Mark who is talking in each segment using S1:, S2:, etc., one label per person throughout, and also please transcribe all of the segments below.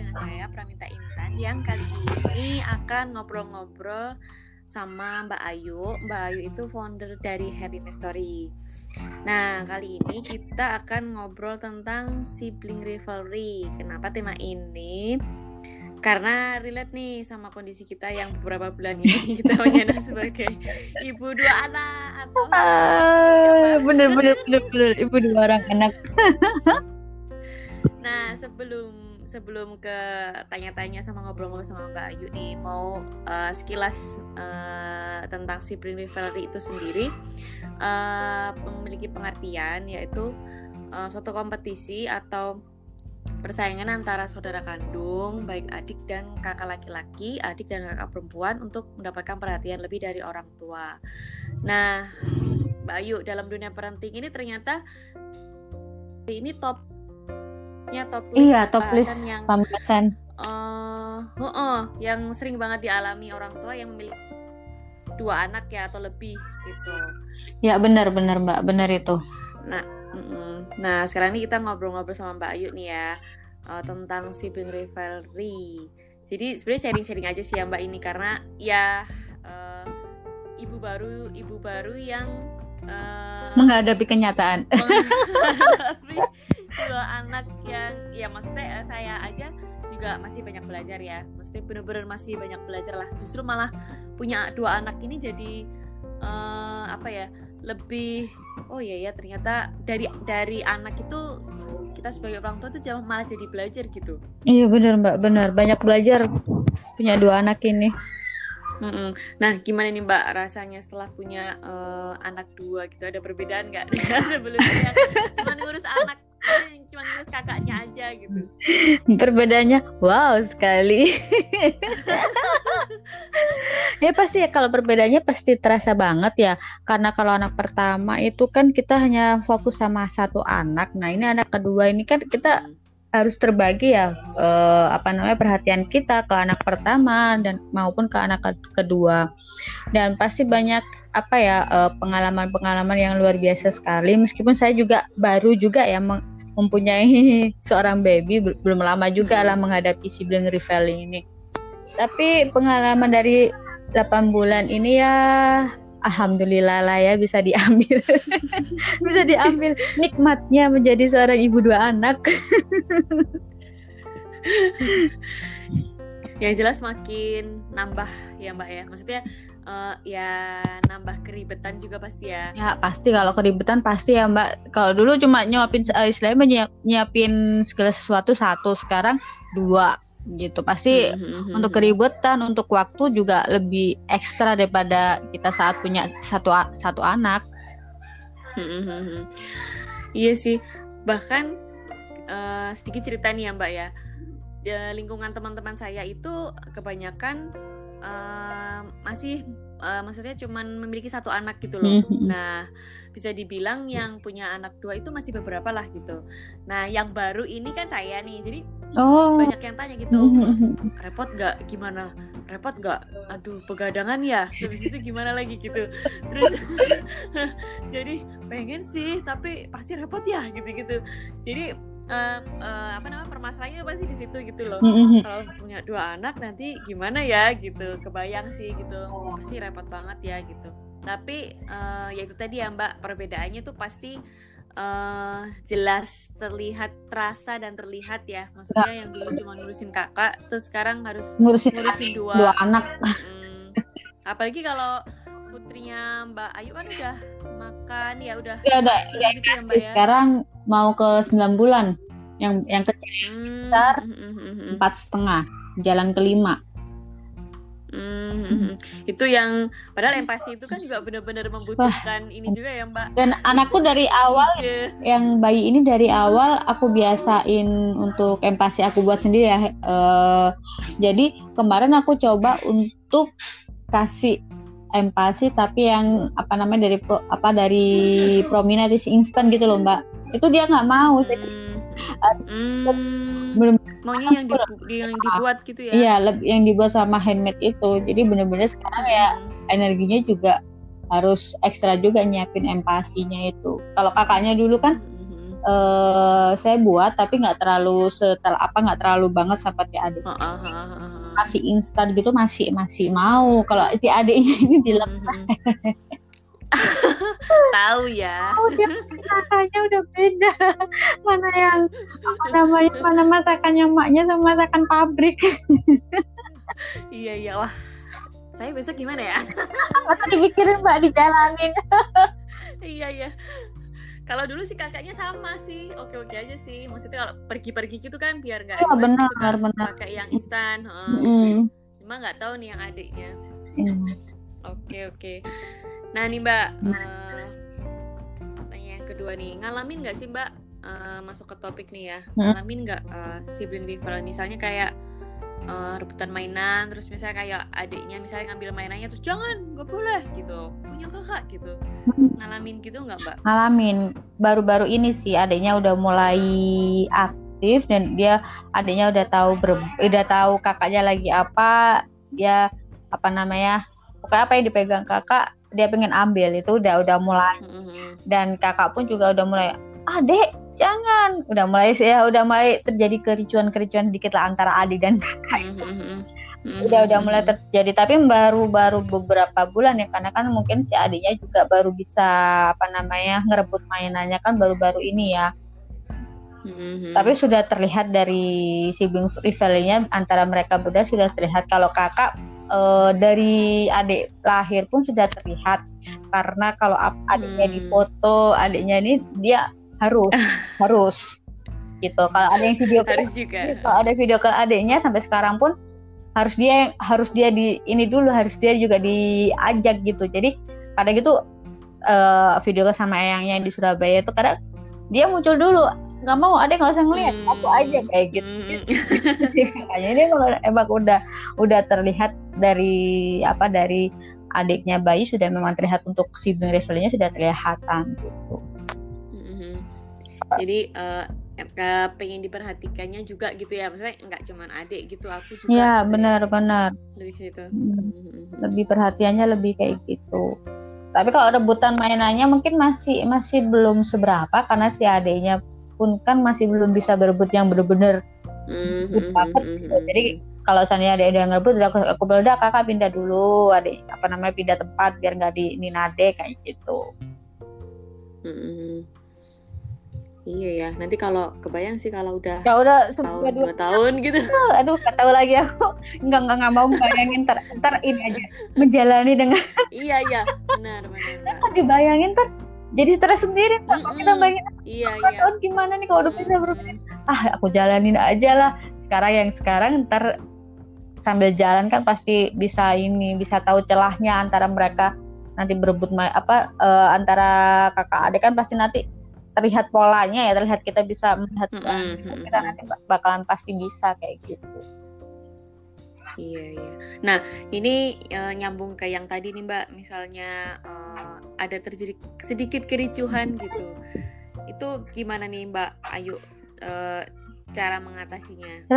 S1: dengan saya Pramita Intan yang kali ini akan ngobrol-ngobrol sama Mbak Ayu. Mbak Ayu itu founder dari Happy Story. Nah, kali ini kita akan ngobrol tentang sibling rivalry. Kenapa tema ini? Karena relate nih sama kondisi kita yang beberapa bulan ini kita menyandang sebagai ibu dua anak atau
S2: ah, bener bener bener bener ibu dua orang anak.
S1: nah sebelum sebelum ke tanya-tanya sama ngobrol-ngobrol sama Mbak Ayu nih mau uh, sekilas uh, tentang sibling rivalry itu sendiri uh, memiliki pengertian yaitu uh, suatu kompetisi atau persaingan antara saudara kandung, baik adik dan kakak laki-laki, adik dan kakak perempuan untuk mendapatkan perhatian lebih dari orang tua. Nah, Mbak Ayu dalam dunia parenting ini ternyata ini topnya top list
S2: iya, top list yang pembahasan
S1: uh, uh, uh, yang sering banget dialami orang tua yang memiliki dua anak ya atau lebih gitu.
S2: Ya benar benar Mbak, benar itu.
S1: Nah, Nah, sekarang ini kita ngobrol-ngobrol sama Mbak Ayu nih ya uh, tentang sibling rivalry. Jadi sebenarnya sharing-sharing aja sih ya Mbak ini karena ya uh, ibu baru ibu baru yang
S2: uh, menghadapi kenyataan.
S1: Menghadapi dua anak yang ya maksudnya saya aja juga masih banyak belajar ya. Maksudnya bener-bener masih banyak belajar lah. Justru malah punya dua anak ini jadi uh, apa ya? lebih oh iya ya ternyata dari dari anak itu kita sebagai orang tua tuh jangan malah jadi belajar gitu
S2: iya benar mbak benar banyak belajar punya dua anak ini
S1: Mm-mm. Nah, gimana nih Mbak rasanya setelah punya uh, anak dua gitu? Ada perbedaan nggak sebelumnya? Cuma ngurus anak, cuma ngurus kakaknya aja gitu.
S2: Perbedaannya, wow sekali. ya pasti ya kalau perbedaannya pasti terasa banget ya. Karena kalau anak pertama itu kan kita hanya fokus sama satu anak. Nah ini anak kedua ini kan kita hmm harus terbagi ya eh, apa namanya perhatian kita ke anak pertama dan maupun ke anak kedua. Dan pasti banyak apa ya eh, pengalaman-pengalaman yang luar biasa sekali. Meskipun saya juga baru juga ya mempunyai seorang baby belum lama juga lah menghadapi sibling rivaling ini. Tapi pengalaman dari 8 bulan ini ya alhamdulillah lah ya bisa diambil. Bisa diambil nikmatnya menjadi seorang ibu dua anak.
S1: Yang jelas makin nambah ya mbak ya. Maksudnya uh, ya nambah keribetan juga pasti ya.
S2: Ya pasti. Kalau keribetan pasti ya mbak. Kalau dulu cuma nyuapin uh, istilahnya nyiapin segala sesuatu satu sekarang dua gitu pasti mm-hmm. untuk keributan untuk waktu juga lebih ekstra daripada kita saat punya satu satu anak
S1: mm-hmm. iya sih bahkan uh, sedikit cerita nih ya mbak ya di lingkungan teman-teman saya itu kebanyakan uh, masih uh, maksudnya cuman memiliki satu anak gitu loh. Mm-hmm. Nah, bisa dibilang yang punya anak dua itu masih beberapa lah gitu. Nah, yang baru ini kan saya nih. Jadi oh. banyak yang tanya gitu, mm-hmm. repot gak? Gimana? Repot gak? Aduh, pegadangan ya. Habis itu gimana lagi gitu. Terus jadi pengen sih, tapi pasti repot ya gitu-gitu. Jadi uh, uh, apa namanya permasalahannya pasti di situ gitu loh. Mm-hmm. kalau punya dua anak nanti gimana ya gitu kebayang sih gitu. Pasti repot banget ya gitu. Tapi uh, ya itu tadi ya mbak perbedaannya tuh pasti uh, jelas terlihat terasa dan terlihat ya. Maksudnya yang dulu cuma ngurusin kakak terus sekarang harus
S2: ngurusin, ngurusin dua, dua anak. Hmm,
S1: apalagi kalau putrinya Mbak Ayu kan udah makan ya udah
S2: ya udah ya, gitu ya Mbak ya. Sekarang mau ke 9 bulan. Yang yang kecil hmm, besar hmm, hmm, empat setengah, jalan kelima.
S1: Hmm, itu yang padahal empati itu kan juga benar-benar membutuhkan Wah. ini juga ya Mbak.
S2: Dan anakku dari awal yang bayi ini dari awal aku biasain untuk empati aku buat sendiri ya. Uh, jadi kemarin aku coba untuk kasih empati tapi yang apa namanya dari pro, apa dari prominatis instan gitu loh mbak itu dia nggak mau jadi
S1: hmm. hmm. belum maunya yang, dibu yang dibuat gitu ya
S2: iya yang dibuat sama handmade itu jadi bener-bener sekarang ya hmm. energinya juga harus ekstra juga nyiapin empasinya itu kalau kakaknya dulu kan uh, saya buat tapi nggak terlalu setel apa nggak terlalu banget seperti adik
S1: uh, uh, uh, uh.
S2: Masih instan gitu masih masih mau. Kalau si adiknya ini bilang
S1: tahu ya.
S2: Oh, dia rasanya udah beda. Mana yang apa namanya mana masakannya maknya sama masakan pabrik.
S1: Iya iya. Wah. Saya besok gimana ya?
S2: Atau dipikirin mbak dijalanin?
S1: Iya iya kalau dulu sih kakaknya sama sih oke oke aja sih. Maksudnya kalau pergi-pergi gitu kan biar nggak
S2: ya, benar benar.
S1: pakai yang instan uh,
S2: mm.
S1: cuma nggak tahu nih yang adiknya.
S2: Mm.
S1: oke oke nah nih mbak uh, tanya yang kedua nih. Ngalamin nggak sih mbak uh, masuk ke topik nih ya? Hmm? ngalamin nggak uh, sibling rival misalnya kayak uh, rebutan mainan terus misalnya kayak adiknya misalnya ngambil mainannya terus jangan nggak boleh gitu. Punya kakak gitu. Ngalamin gitu nggak mbak?
S2: Ngalamin. Baru-baru ini sih adiknya udah mulai aktif dan dia adiknya udah tahu ber, udah tahu kakaknya lagi apa dia apa namanya pokoknya apa yang dipegang kakak dia pengen ambil. Itu udah udah mulai. Mm-hmm. dan kakak pun juga udah mulai adek jangan udah mulai ya udah mulai terjadi kericuan-kericuan dikit lah antara adik dan kakak itu mm-hmm. udah udah mulai terjadi tapi baru baru beberapa bulan ya karena kan mungkin si adiknya juga baru bisa apa namanya ngerebut mainannya kan baru-baru ini ya mm-hmm. tapi sudah terlihat dari sibling rivalnya antara mereka berdua sudah terlihat kalau kakak uh, dari adik lahir pun sudah terlihat karena kalau adiknya hmm. di foto adiknya ini dia harus harus. Gitu. Kalau ada yang video
S1: harus juga.
S2: kalau ada video call adiknya sampai sekarang pun harus dia harus dia di ini dulu harus dia juga diajak gitu. Jadi kadang gitu uh, video call sama eyangnya di Surabaya itu kadang dia muncul dulu nggak mau ada nggak usah ngeliat hmm. aku aja kayak gitu. Hmm. kayaknya ini emang udah udah terlihat dari apa dari adiknya bayi sudah memang terlihat untuk sibling rivalnya sudah terlihatan gitu
S1: jadi uh, pengen diperhatikannya juga gitu ya maksudnya nggak cuma adik gitu aku juga
S2: ya gitu benar-benar ya.
S1: lebih gitu
S2: lebih perhatiannya lebih kayak gitu tapi kalau rebutan mainannya mungkin masih masih belum seberapa karena si adiknya pun kan masih belum bisa berebut yang benar-benar mm-hmm. gitu. jadi kalau seandainya ada yang ngerebut aku, aku bilang udah kakak pindah dulu adik apa namanya pindah tempat biar nggak di ninade kayak gitu
S1: mm-hmm. Iya ya, nanti kalau kebayang sih kalau udah
S2: ya udah
S1: setahun dua tahun gitu.
S2: Aduh, gak tahu lagi aku nggak nggak nggak mau bayangin ter, ter ini aja menjalani dengan.
S1: iya iya, benar benar.
S2: Saya dibayangin ter jadi stres sendiri mm -mm. kita bayangin
S1: iya iya
S2: tahun gimana nih kalau udah pindah berpindah ah aku jalanin aja lah sekarang yang sekarang ntar sambil jalan kan pasti bisa ini bisa tahu celahnya antara mereka nanti berebut apa uh, antara kakak adik kan pasti nanti terlihat polanya ya terlihat kita bisa melihat mm -hmm. kita nanti bakalan pasti bisa kayak gitu.
S1: Iya iya. Nah ini uh, nyambung ke yang tadi nih Mbak, misalnya uh, ada terjadi sedikit kericuhan gitu, itu gimana nih Mbak Ayu uh, cara mengatasinya?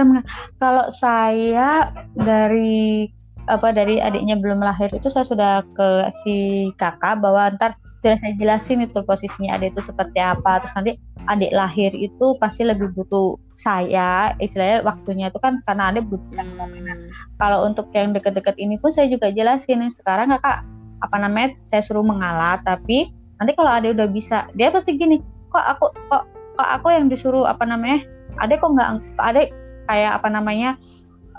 S2: Kalau saya dari apa dari adiknya belum lahir itu saya sudah ke si kakak bahwa ntar sudah saya jelasin itu posisinya adik itu seperti apa. Terus nanti adik lahir itu pasti lebih butuh saya. Istilahnya waktunya itu kan karena adik butuh hmm. kalau untuk yang deket-deket ini pun saya juga jelasin. Sekarang kakak apa namanya saya suruh mengalah. Tapi nanti kalau adik udah bisa dia pasti gini kok aku kok kok aku yang disuruh apa namanya adik kok nggak adik kayak apa namanya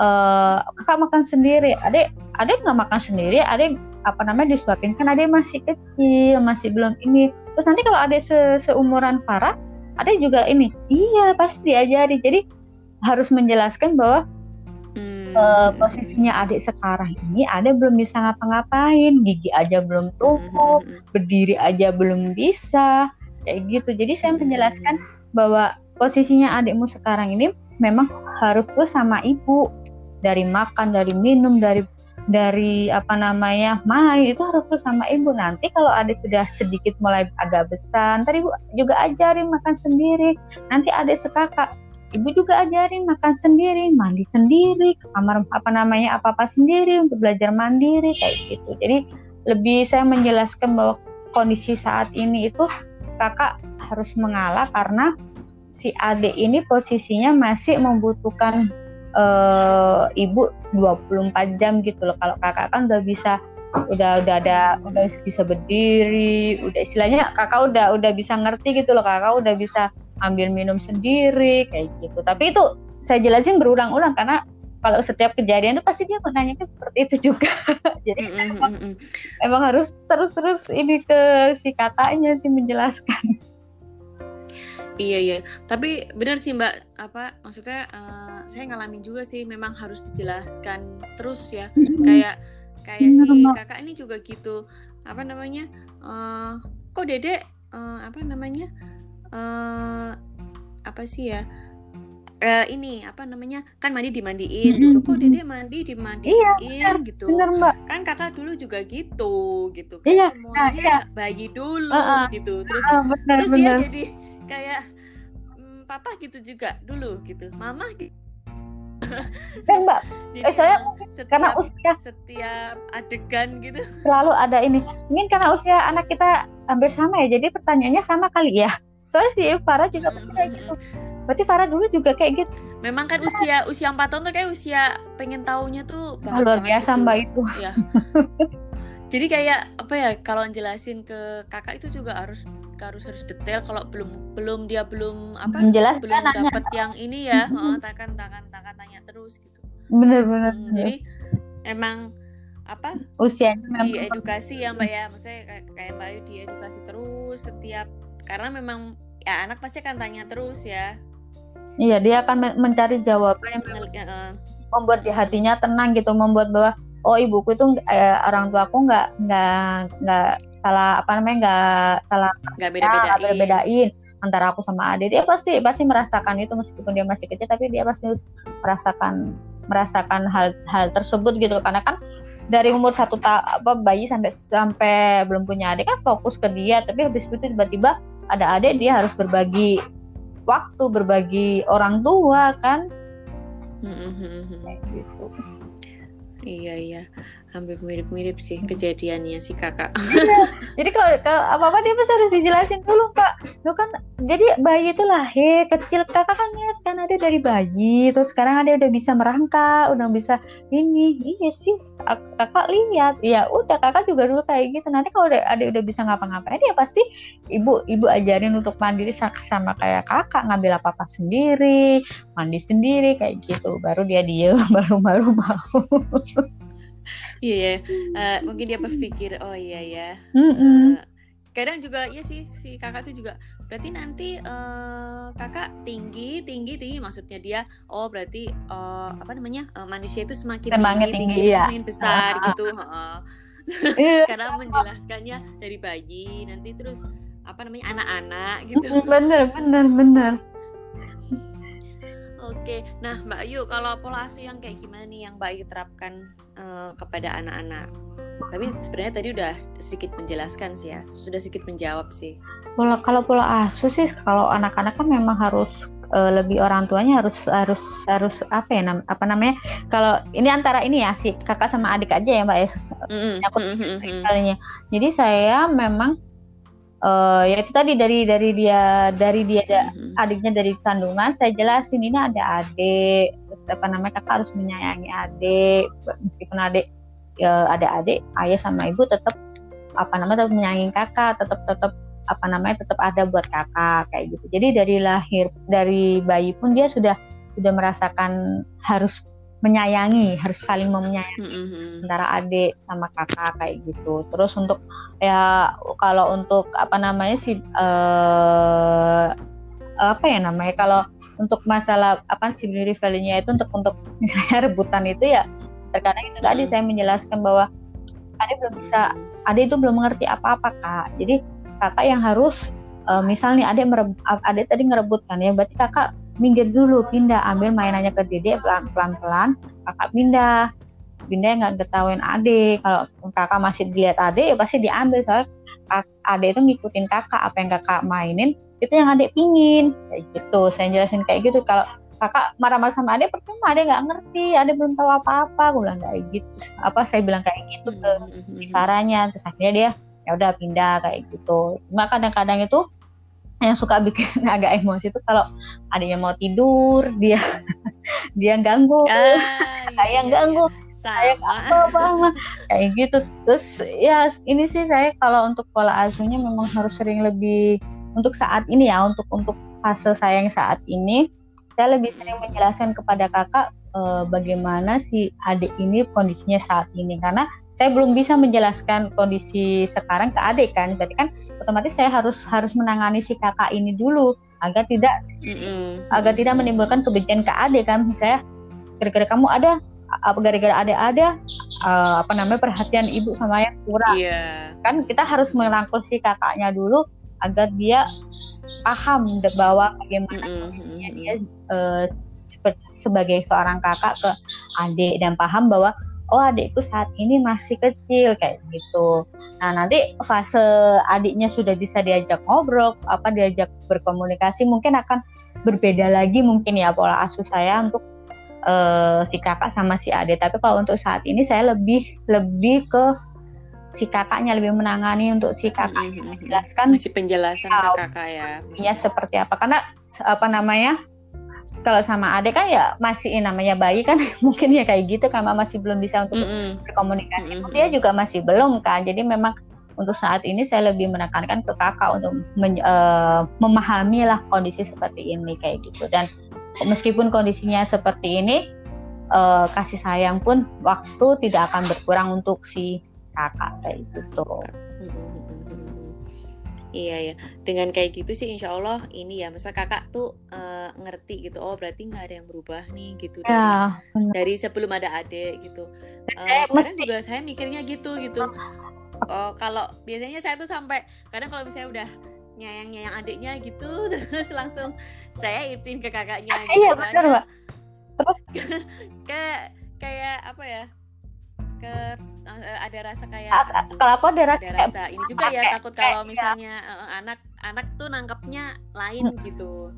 S2: uh, kakak makan sendiri. Adik adik nggak makan sendiri adik apa namanya disuapin. Kan ada masih kecil masih belum ini. Terus nanti kalau ada se seumuran Farah ada juga ini. Iya pasti diajari jadi harus menjelaskan bahwa hmm. uh, posisinya adik sekarang ini ada belum bisa ngapa-ngapain. Gigi aja belum tumbuh hmm. berdiri aja belum bisa. Kayak gitu. Jadi saya menjelaskan bahwa posisinya adikmu sekarang ini memang harus terus sama ibu. Dari makan dari minum dari dari apa namanya main itu harus sama ibu. Nanti kalau adik sudah sedikit mulai agak besar ntar ibu juga ajarin makan sendiri. Nanti adik sekakak ibu juga ajarin makan sendiri mandi sendiri ke kamar apa namanya apa apa sendiri untuk belajar mandiri kayak gitu. Jadi lebih saya menjelaskan bahwa kondisi saat ini itu kakak harus mengalah karena si adik ini posisinya masih membutuhkan uh, ibu 24 jam gitu loh. Kalau kakak kan udah bisa udah udah ada udah bisa berdiri, udah istilahnya kakak udah udah bisa ngerti gitu loh. Kakak udah bisa ambil minum sendiri kayak gitu. Tapi itu saya jelasin berulang-ulang karena kalau setiap kejadian itu pasti dia menanyakan seperti itu juga. Jadi mm -hmm. emang, emang harus terus-terus ini ke si kakaknya sih menjelaskan.
S1: Iya iya, tapi benar sih Mbak, apa maksudnya uh, saya ngalamin juga sih memang harus dijelaskan terus ya. Kayak kayak si kakak ini juga gitu. Apa namanya? Uh, kok Dedek uh, apa namanya? Uh, apa sih ya? Uh, ini apa namanya kan mandi dimandiin gitu kok dede mandi dimandiin iya, gitu bener, mbak. kan kakak dulu juga gitu gitu kan iya, semuanya nah, iya. bayi dulu uh, gitu terus uh, bener, terus bener. dia jadi kayak mm, papa gitu juga dulu gitu. Mama gitu
S2: eh mbak. Jadi eh saya setiap, karena usia
S1: setiap adegan gitu.
S2: Selalu ada ini. Mungkin karena usia anak kita hampir sama ya jadi pertanyaannya sama kali ya. Soalnya si Farah juga hmm. kayak gitu. Berarti Farah dulu juga kayak gitu.
S1: Memang kan usia usia empat tahun tuh kayak usia pengen taunya tuh
S2: luar biasa gitu. mbak itu.
S1: Ya jadi kayak apa ya kalau jelasin ke kakak itu juga harus harus harus detail kalau belum belum dia belum apa
S2: Menjelaskan
S1: belum dapat yang ini ya. Oh, takkan takkan takkan tanya terus gitu.
S2: Bener-bener hmm,
S1: jadi emang apa
S2: usianya
S1: di edukasi ya mbak ya. Maksudnya kayak, kayak mbak Ayu diedukasi terus setiap karena memang ya anak pasti akan tanya terus ya.
S2: Iya dia akan mencari jawaban yang membuat di hatinya tenang gitu membuat bahwa oh ibuku itu eh, orang tuaku nggak nggak nggak salah apa namanya nggak salah
S1: nggak beda bedain.
S2: beda bedain antara aku sama adik dia pasti pasti merasakan itu meskipun dia masih kecil tapi dia pasti merasakan merasakan hal hal tersebut gitu karena kan dari umur satu tahun apa bayi sampai sampai belum punya adik kan fokus ke dia tapi habis itu tiba-tiba ada adik dia harus berbagi waktu berbagi orang tua kan
S1: mm -hmm. gitu Iya iya, hampir mirip-mirip sih kejadiannya si kakak.
S2: Iya. Jadi kalau, kalau apa-apa dia pasti harus dijelasin dulu kak. Lu kan jadi bayi itu lahir kecil kakak kan lihat kan ada dari bayi, terus sekarang ada udah bisa merangkak, udah bisa ini. Iya sih, kakak lihat. Ya udah kakak juga dulu kayak gitu. Nanti kalau ada udah bisa ngapa-ngapain dia pasti ibu ibu ajarin untuk mandiri sama kayak kakak ngambil apa apa sendiri, mandi sendiri kayak gitu. Baru dia diem, baru-baru mau.
S1: Iya, yeah, uh, mungkin dia berpikir, oh iya ya.
S2: Mm -mm. Uh,
S1: kadang juga ya sih si kakak tuh juga berarti nanti uh, kakak tinggi tinggi tinggi maksudnya dia oh berarti uh, apa namanya uh, manusia itu semakin
S2: tinggi tinggi, tinggi ya.
S1: semakin besar uh, gitu uh, karena menjelaskannya dari bayi nanti terus apa namanya anak-anak gitu.
S2: Bener bener bener
S1: Oke, nah Mbak Ayu, kalau pola asuh yang kayak gimana nih yang Mbak Ayu terapkan uh, kepada anak-anak? Tapi sebenarnya tadi udah sedikit menjelaskan sih ya, sudah sedikit menjawab sih.
S2: Pola kalau pola asuh sih, kalau anak-anak kan memang harus uh, lebih orang tuanya harus harus harus apa ya nam, apa namanya? Kalau ini antara ini ya si kakak sama adik aja ya Mbak ya. Mm -hmm. Aku mm -hmm. Jadi saya memang uh, ya itu tadi dari dari dia dari dia mm-hmm. adiknya dari kandungan saya jelasin ini ada adik apa namanya kakak harus menyayangi adik meskipun adik ya, ada adik ayah sama ibu tetap apa namanya tetap menyayangi kakak tetap tetap apa namanya tetap ada buat kakak kayak gitu jadi dari lahir dari bayi pun dia sudah sudah merasakan harus menyayangi harus saling menyayangi mm-hmm. antara adik sama kakak kayak gitu. Terus untuk ya kalau untuk apa namanya sih uh, apa ya namanya kalau untuk masalah apa sih value-nya itu untuk untuk misalnya rebutan itu ya terkadang itu tadi saya menjelaskan bahwa adik belum bisa adik itu belum mengerti apa-apa kak. Jadi kakak yang harus uh, misalnya adik mereb, adik tadi ngerebut kan ya berarti kakak minggir dulu pindah ambil mainannya ke dede pelan pelan pelan kakak pindah. Pindah nggak ketahuin adik kalau kakak masih dilihat adik ya pasti diambil. Soalnya adik itu ngikutin kakak apa yang kakak mainin itu yang adik pingin. Kayak gitu saya jelasin kayak gitu. Kalau kakak marah-marah sama adik percuma adik nggak ngerti. Adik belum tahu apa-apa. Aku bilang kayak gitu. Apa saya bilang kayak gitu ke hmm, hmm, hmm, si Farahnya terus akhirnya dia ya udah pindah kayak gitu. Cuma kadang-kadang itu yang suka bikin agak emosi itu kalau adiknya mau tidur dia dia ganggu. Ah, saya iya, ganggu. iya. saya apa apa kayak gitu. Terus ya ini sih saya kalau untuk pola asuhnya memang harus sering lebih untuk saat ini ya untuk untuk fase saya yang saat ini saya lebih sering menjelaskan kepada kakak eh, bagaimana si adik ini kondisinya saat ini. Karena saya belum bisa menjelaskan kondisi sekarang ke adik kan berarti kan otomatis saya harus harus menangani si kakak ini dulu agar tidak mm-hmm. agar tidak menimbulkan kebencian ke adik kan saya kira-kira kamu ada apa gara-gara ada ada uh, apa namanya perhatian ibu sama ayah kurang yeah. kan kita harus merangkul si kakaknya dulu agar dia paham bahwa bagaimana mm-hmm. dia uh, sebagai seorang kakak ke adik dan paham bahwa oh adikku saat ini masih kecil kayak gitu. Nah nanti fase adiknya sudah bisa diajak ngobrol, apa diajak berkomunikasi mungkin akan berbeda lagi mungkin ya pola asuh saya untuk uh, si kakak sama si adik. Tapi kalau untuk saat ini saya lebih lebih ke si kakaknya lebih menangani untuk si kakak mm -hmm. menjelaskan
S1: masih penjelasan ke kakak ya.
S2: Ya seperti apa karena apa namanya kalau sama adek kan ya masih namanya bayi kan mungkin ya kayak gitu karena masih belum bisa untuk mm -hmm. berkomunikasi mm -hmm. dia juga masih belum kan jadi memang untuk saat ini saya lebih menekankan ke kakak untuk men, uh, memahami lah kondisi seperti ini kayak gitu dan meskipun kondisinya seperti ini uh, kasih sayang pun waktu tidak akan berkurang untuk si kakak kayak gitu.
S1: Iya ya, dengan kayak gitu sih insya Allah ini ya, masa kakak tuh uh, ngerti gitu, oh berarti nggak ada yang berubah nih gitu dari, ya, dari sebelum ada adik gitu. Uh, kadang juga saya mikirnya gitu gitu. Oh kalau biasanya saya tuh sampai kadang kalau misalnya udah nyayang nyayang adiknya gitu, terus langsung saya itin ke kakaknya. Gitu,
S2: iya benar mbak. Terus
S1: kayak kayak apa ya? Ke uh, ada rasa kayak
S2: kalau aku ada rasa,
S1: ada rasa ini juga ya takut kalau misalnya uh, anak anak tuh nangkepnya lain hmm. gitu.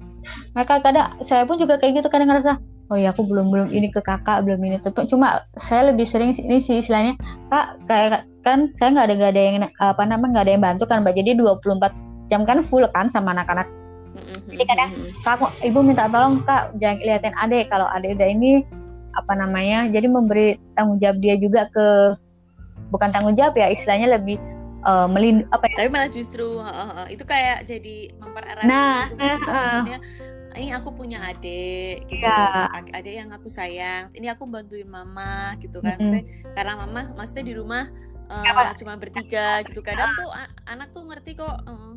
S2: Maka kadang saya pun juga kayak gitu kadang ngerasa oh ya aku belum belum ini ke kakak belum ini tuh cuma saya lebih sering ini sih istilahnya kak kayak kan saya nggak ada nggak ada yang apa namanya nggak ada yang bantu kan mbak jadi 24 jam kan full kan sama anak-anak jadi kadang kak ibu minta tolong kak jangan liatin adek kalau adek udah ini apa namanya jadi memberi tanggung jawab dia juga ke bukan tanggung jawab ya istilahnya lebih uh, melindungi apa ya
S1: tapi malah justru uh, uh, itu kayak jadi mempererat
S2: nah
S1: gitu, maksudnya, uh, maksudnya ini aku punya adik gitu ya. adik yang aku sayang ini aku bantuin mama gitu kan mm -hmm. karena mama maksudnya di rumah uh, cuma bertiga gitu kadang tuh anak tuh ngerti kok uh.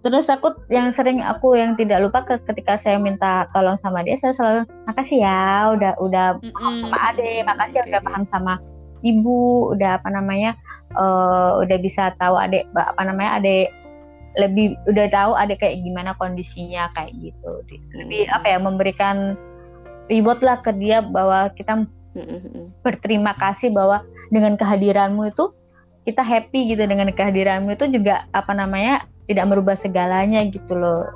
S2: terus aku yang sering aku yang tidak lupa ketika saya minta tolong sama dia saya selalu makasih ya udah udah mm -hmm. sama ade makasih okay. udah paham sama ibu udah apa namanya uh, udah bisa tahu adik apa namanya adik lebih udah tahu ada kayak gimana kondisinya kayak gitu lebih apa ya memberikan reward lah ke dia bahwa kita berterima kasih bahwa dengan kehadiranmu itu kita happy gitu dengan kehadiranmu itu juga apa namanya tidak merubah segalanya gitu loh.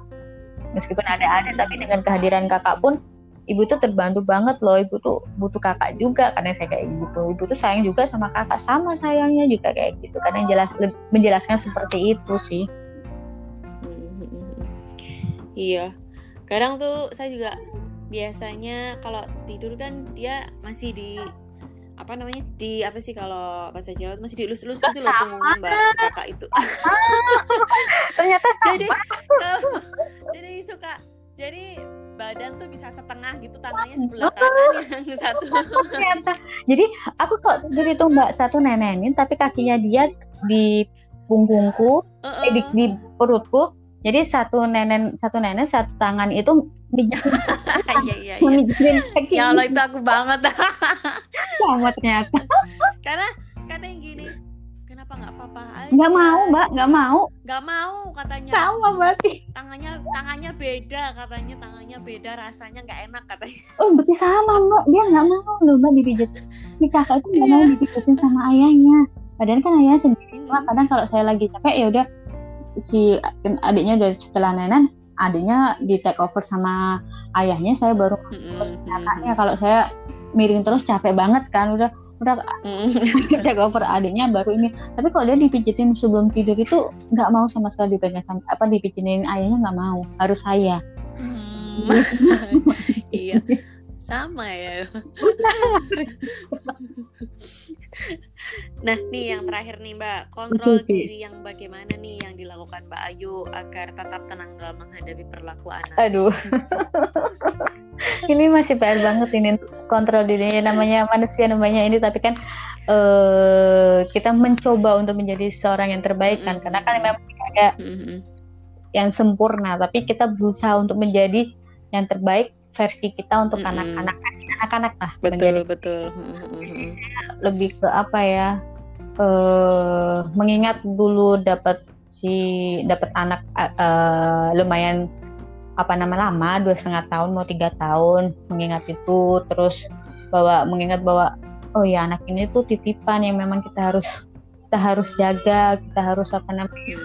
S2: Meskipun ada ada tapi dengan kehadiran kakak pun ibu tuh terbantu banget loh. Ibu tuh butuh kakak juga karena saya kayak gitu. Ibu tuh sayang juga sama kakak sama sayangnya juga kayak gitu. Karena jelas menjelaskan seperti itu sih.
S1: Iya. Kadang tuh saya juga biasanya kalau tidur kan dia masih di apa namanya di apa sih kalau bahasa Jawa masih dielus-elus gitu loh punggungnya mbak kakak itu
S2: ternyata sama.
S1: jadi jadi suka jadi badan tuh bisa setengah gitu tangannya sebelah kanan yang satu ternyata
S2: jadi aku kok jadi tuh mbak satu nenenin tapi kakinya dia di punggungku uh -uh. Eh, di, di perutku jadi satu nenek satu nenek satu tangan itu mijitin
S1: iya, iya, iya. Ya Allah itu aku banget.
S2: Sama ternyata.
S1: Karena katanya gini, kenapa nggak apa-apa aja?
S2: Nggak mau mbak, nggak mau.
S1: Nggak mau katanya.
S2: Sama berarti.
S1: Tangannya tangannya beda katanya, tangannya beda, rasanya nggak enak katanya.
S2: Oh berarti sama mbak, dia nggak mau loh mbak dipijit. Ini kakak itu nggak mau dipijitin sama ayahnya. Padahal kan ayahnya sendiri. Hmm. Kadang kalau saya lagi capek ya udah si adiknya dari setelah nenek adiknya di take over sama ayahnya saya baru mm-hmm. kakaknya kalau saya miring terus capek banget kan. Udah udah take over adiknya baru ini. Tapi kalau dia dipijitin sebelum tidur itu nggak mau sama sekali dipegang sama apa dipijitin ayahnya nggak mau. Harus saya.
S1: Hmm. iya. Sama ya nah nih yang terakhir nih mbak. Kontrol
S2: oke.
S1: diri yang bagaimana nih yang dilakukan mbak Ayu agar tetap tenang dalam menghadapi perilaku anak?
S2: Aduh. Ini masih PR banget ini. Kontrol dirinya namanya manusia namanya ini tapi kan eh kita mencoba untuk menjadi seorang yang terbaik kan. Karena kan memang ada
S1: Mhm.
S2: yang sempurna tapi kita berusaha untuk menjadi yang terbaik versi kita untuk anak-anak anak-anak lah
S1: betul
S2: menjadi
S1: betul. Mhm.
S2: lebih ke apa ya eh mengingat dulu dapat si dapat anak eh, lumayan apa nama lama dua setengah tahun mau tiga tahun mengingat itu terus bahwa mengingat bahwa oh ya anak ini tuh titipan yang memang kita harus kita harus jaga kita harus apa namanya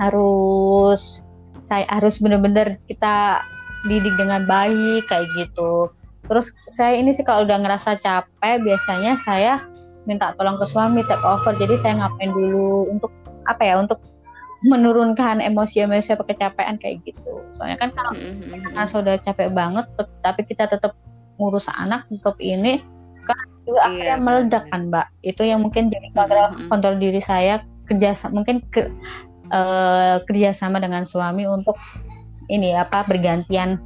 S2: harus saya harus bener-bener kita didik dengan baik kayak gitu. Terus saya ini sih kalau udah ngerasa capek biasanya saya minta tolong ke suami take over. Jadi saya ngapain dulu untuk apa ya untuk menurunkan emosi-emosi kecapean kayak gitu. Soalnya kan kalau
S1: Mhm.
S2: kita ngerasa udah capek banget tapi kita tetap ngurus anak tetap ini kan juga
S1: Iya,
S2: akhirnya
S1: benar,
S2: meledak kan mbak? Itu yang mungkin jadi kontrol
S1: Mhm.
S2: kontrol diri saya kerja mungkin ke, eh, kerjasama dengan suami untuk ini apa bergantian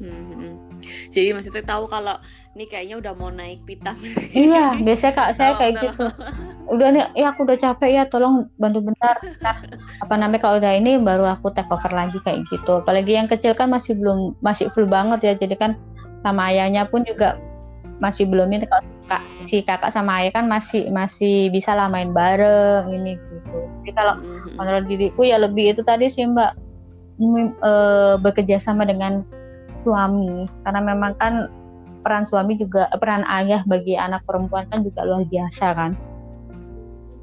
S1: Mhm. Jadi maksudnya tahu kalau ini kayaknya udah mau naik pitam.
S2: iya biasanya kak saya
S1: Tolong,
S2: kayak
S1: tolong.
S2: gitu udah nih ya aku udah capek ya tolong bantu bentar Ntar, apa namanya kalau udah ini baru aku take over lagi kayak gitu apalagi yang kecil kan masih belum masih full banget ya jadi kan sama ayahnya pun juga masih belum ini kalau kak, si kakak sama ayah kan masih masih bisa lah main bareng ini gitu jadi kalau
S1: Mhm.
S2: menurut diriku ya lebih itu tadi sih mbak eh, bekerja sama dengan suami karena memang kan peran suami juga eh, peran ayah bagi anak perempuan kan juga luar biasa kan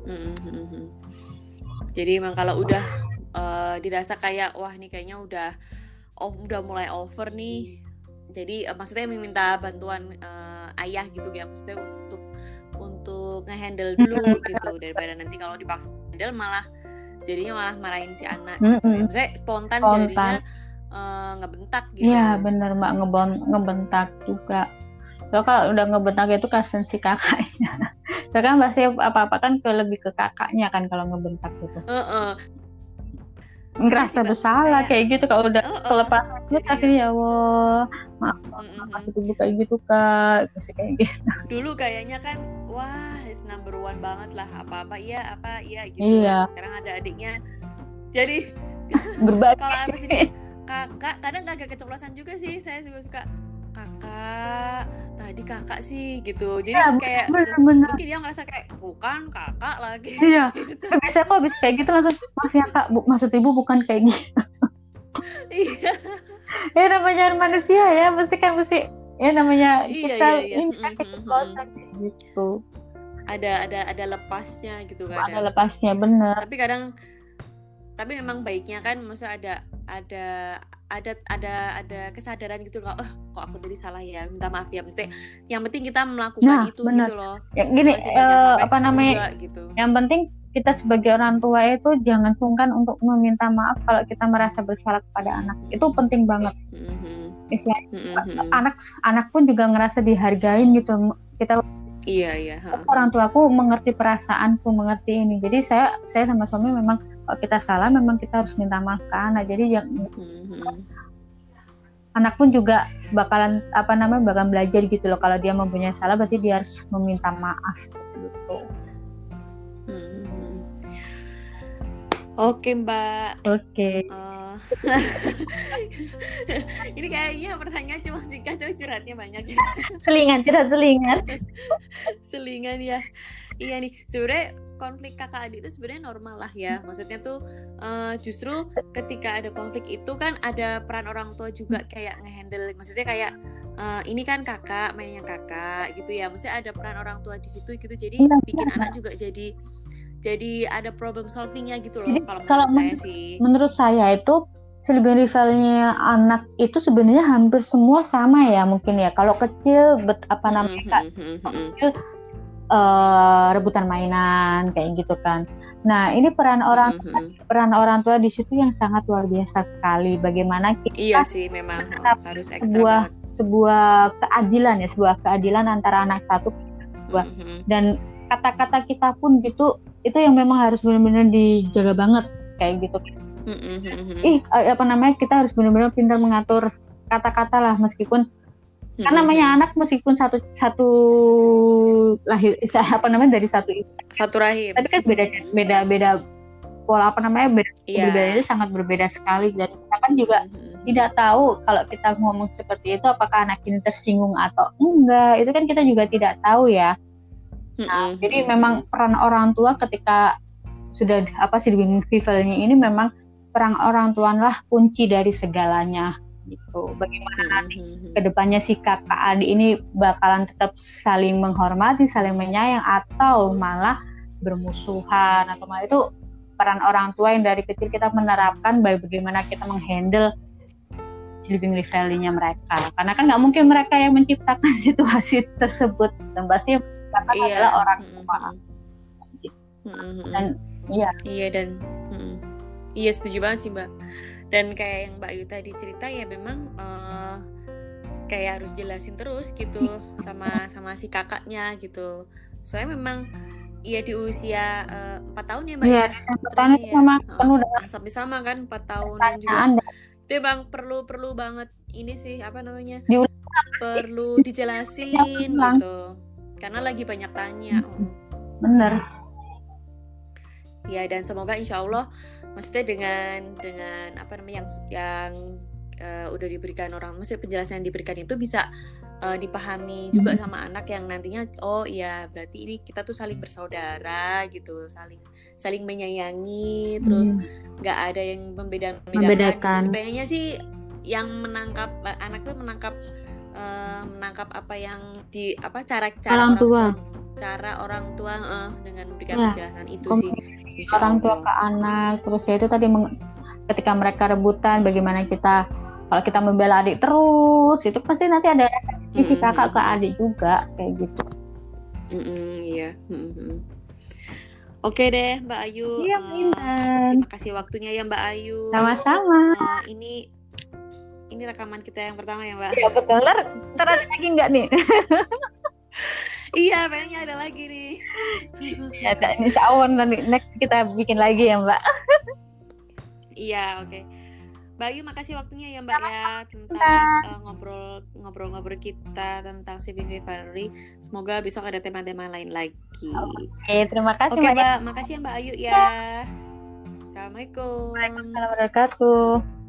S1: Mhm. Jadi emang kalau udah eh, dirasa kayak wah ini kayaknya udah oh udah mulai over nih. Jadi eh, maksudnya meminta bantuan eh, ayah gitu ya maksudnya untuk untuk ngehandle dulu gitu daripada nanti kalau dipaksa handle malah jadinya malah marahin si anak gitu ya.
S2: Mm-mm.
S1: Maksudnya spontan,
S2: Spontan.
S1: jadinya eh, ngebentak gitu.
S2: Iya bener mbak ngebon ngebentak juga so kalau udah ngebentak itu kasihan si kakaknya so kan pasti apa-apa kan ke lebih ke kakaknya kan kalau ngebentak gitu
S1: Heeh.
S2: Ngerasa bersalah
S1: kayak-
S2: kayak gitu kalau udah
S1: Heeh.
S2: kelepasan itu
S1: Jadi-
S2: akhirnya ya Allah.
S1: Mm-mm.
S2: kasih ibu kayak gitu kak. Kasih kayak gitu.
S1: Dulu kayaknya kan wah is number one banget lah. Apa apa iya apa iya gitu
S2: Iya.
S1: sekarang ada adiknya. Jadi kalau apa sih kakak kadang agak keceplosan juga sih. Saya juga suka kakak tadi kakak sih gitu. Jadi
S2: Iya,
S1: kayak
S2: bener,
S1: terus
S2: bener.
S1: mungkin dia ngerasa kayak bukan kakak lagi.
S2: Iya. Bisa kok bisa kayak gitu langsung maaf ya kak bu, maksud ibu bukan kayak gitu.
S1: Iya.
S2: Ya namanya manusia ya mesti kan mesti ya namanya
S1: Iya,
S2: kita
S1: iya, iya.
S2: ini kan
S1: Mm, mm,
S2: kayak gitu.
S1: Ada ada ada lepasnya gitu
S2: ada
S1: kadang.
S2: lepasnya bener.
S1: Tapi kadang tapi memang baiknya kan maksudnya ada ada ada ada ada kesadaran gitu loh oh kok aku tadi salah ya minta maaf ya. Mesti yang penting kita melakukan
S2: Nah,
S1: itu
S2: benar.
S1: gitu loh.
S2: Ya gini
S1: sampai
S2: apa namanya
S1: juga gitu.
S2: yang penting kita sebagai orang tua itu jangan sungkan untuk meminta maaf kalau kita merasa bersalah kepada anak. Itu penting banget.
S1: Mhm.
S2: istilahnya
S1: Mhm.
S2: anak anak pun juga ngerasa dihargain gitu. Kita
S1: iya iya
S2: orang tuaku mengerti perasaanku mengerti ini. Jadi saya saya sama suami memang kalau kita salah memang kita harus minta maaf ke anak. Jadi yang
S1: Mhm.
S2: Anak pun juga bakalan apa namanya bakalan belajar gitu loh kalau dia mempunyai salah berarti dia harus meminta maaf gitu.
S1: Oke Mbak,
S2: oke
S1: Eh, ini kayaknya pertanyaan cuma singkat, cuma curhatnya banyak.
S2: selingan tidak selingan
S1: Selingan ya. Iya nih, sebenarnya konflik kakak adik itu sebenarnya normal lah ya. Maksudnya tuh eh, justru ketika ada konflik itu kan ada peran orang tua juga kayak ngehandle. Maksudnya kayak eh, ini kan kakak mainnya kakak gitu ya. Maksudnya ada peran orang tua di situ gitu. Jadi
S2: Iya,
S1: bikin
S2: benar.
S1: anak juga jadi jadi ada problem solvingnya gitu loh.
S2: Jadi,
S1: Kalau
S2: kalau
S1: menurut saya sih.
S2: menurut saya itu sibling rivalnya anak itu sebenarnya hampir semua sama ya mungkin ya. Kalau kecil bet, apa namanya kak, kecil uh, rebutan mainan kayak gitu kan. Nah ini peran orang peran orang tua di situ yang sangat luar biasa sekali. Bagaimana kita
S1: iya sih memang harus ekstra
S2: sebuah banget. sebuah keadilan ya sebuah keadilan antara anak satu dua dan kata-kata kita pun gitu itu yang memang harus benar-benar dijaga banget kayak gitu mm-hmm. ih eh, apa namanya kita harus benar-benar pintar mengatur kata-kata lah meskipun mm-hmm. kan namanya anak meskipun satu satu lahir apa namanya dari satu
S1: satu rahim
S2: tapi kan beda beda beda pola apa namanya beda yeah. itu sangat berbeda sekali dan kita kan juga mm-hmm. tidak tahu kalau kita ngomong seperti itu apakah anak ini tersinggung atau enggak itu kan kita juga tidak tahu ya nah mm-hmm. jadi memang peran orang tua ketika sudah apa sih rivalnya ini memang perang orang tualah kunci dari segalanya gitu. Bagaimana nanti mm-hmm. ke depannya si kakak adik ini bakalan tetap saling menghormati, saling menyayang atau malah bermusuhan atau malah itu peran orang tua yang dari kecil kita menerapkan bagaimana kita menghandle living rivalnya mereka. Karena kan nggak mungkin mereka yang menciptakan situasi tersebut dan pasti mereka iya. adalah orang tua.
S1: Mm-hmm. Dan iya. Iya dan mm, Iya setuju banget sih mbak. Dan kayak yang mbak Ayu tadi cerita ya memang uh, kayak harus jelasin terus gitu sama sama si kakaknya gitu. Soalnya memang Iya di usia eh, empat uh, tahun ya mbak
S2: iya, ya. Tahun itu sama
S1: uh, penuh dengan sampai sama kan empat tahunan juga. Anda. Itu bang perlu perlu banget ini sih apa namanya? Diulang, perlu dijelasin gitu. Karena lagi banyak tanya.
S2: Bener.
S1: Ya dan semoga insya Allah maksudnya dengan dengan apa namanya yang yang uh, udah diberikan orang maksudnya penjelasan yang diberikan itu bisa uh, dipahami juga hmm. sama anak yang nantinya oh iya berarti ini kita tuh saling bersaudara gitu saling saling menyayangi terus hmm. nggak hmm. ada yang membeda membedakan sebenarnya sih yang menangkap anak tuh menangkap uh, menangkap apa yang di apa cara cara
S2: orang, orang tua.
S1: cara orang tua uh, dengan memberikan ya, penjelasan itu sih.
S2: Orang tua ke anak terus ya itu tadi ketika mereka rebutan bagaimana kita kalau kita membela adik terus itu pasti nanti ada sisi mm -hmm. kakak ke adik juga kayak gitu.
S1: Mm -hmm, iya. Mm -hmm. Oke deh Mbak Ayu
S2: iya, uh,
S1: terima kasih waktunya ya Mbak Ayu.
S2: Sama-sama.
S1: Uh, ini ini rekaman kita yang pertama ya Mbak
S2: iya betul ntar ada lagi nggak nih
S1: iya pengennya ada lagi nih
S2: ya ini seawan nanti next kita bikin lagi ya mbak
S1: iya oke okay. Bayu makasih waktunya ya Mbak ya tentang uh, ngobrol ngobrol-ngobrol kita tentang Saving Refinery. Semoga besok ada tema-tema lain lagi.
S2: Oke, terima kasih.
S1: Oke, Mbak. Makasih ya Mbak Ayu ya. Assalamualaikum.
S2: Waalaikumsalam warahmatullahi wabarakatuh.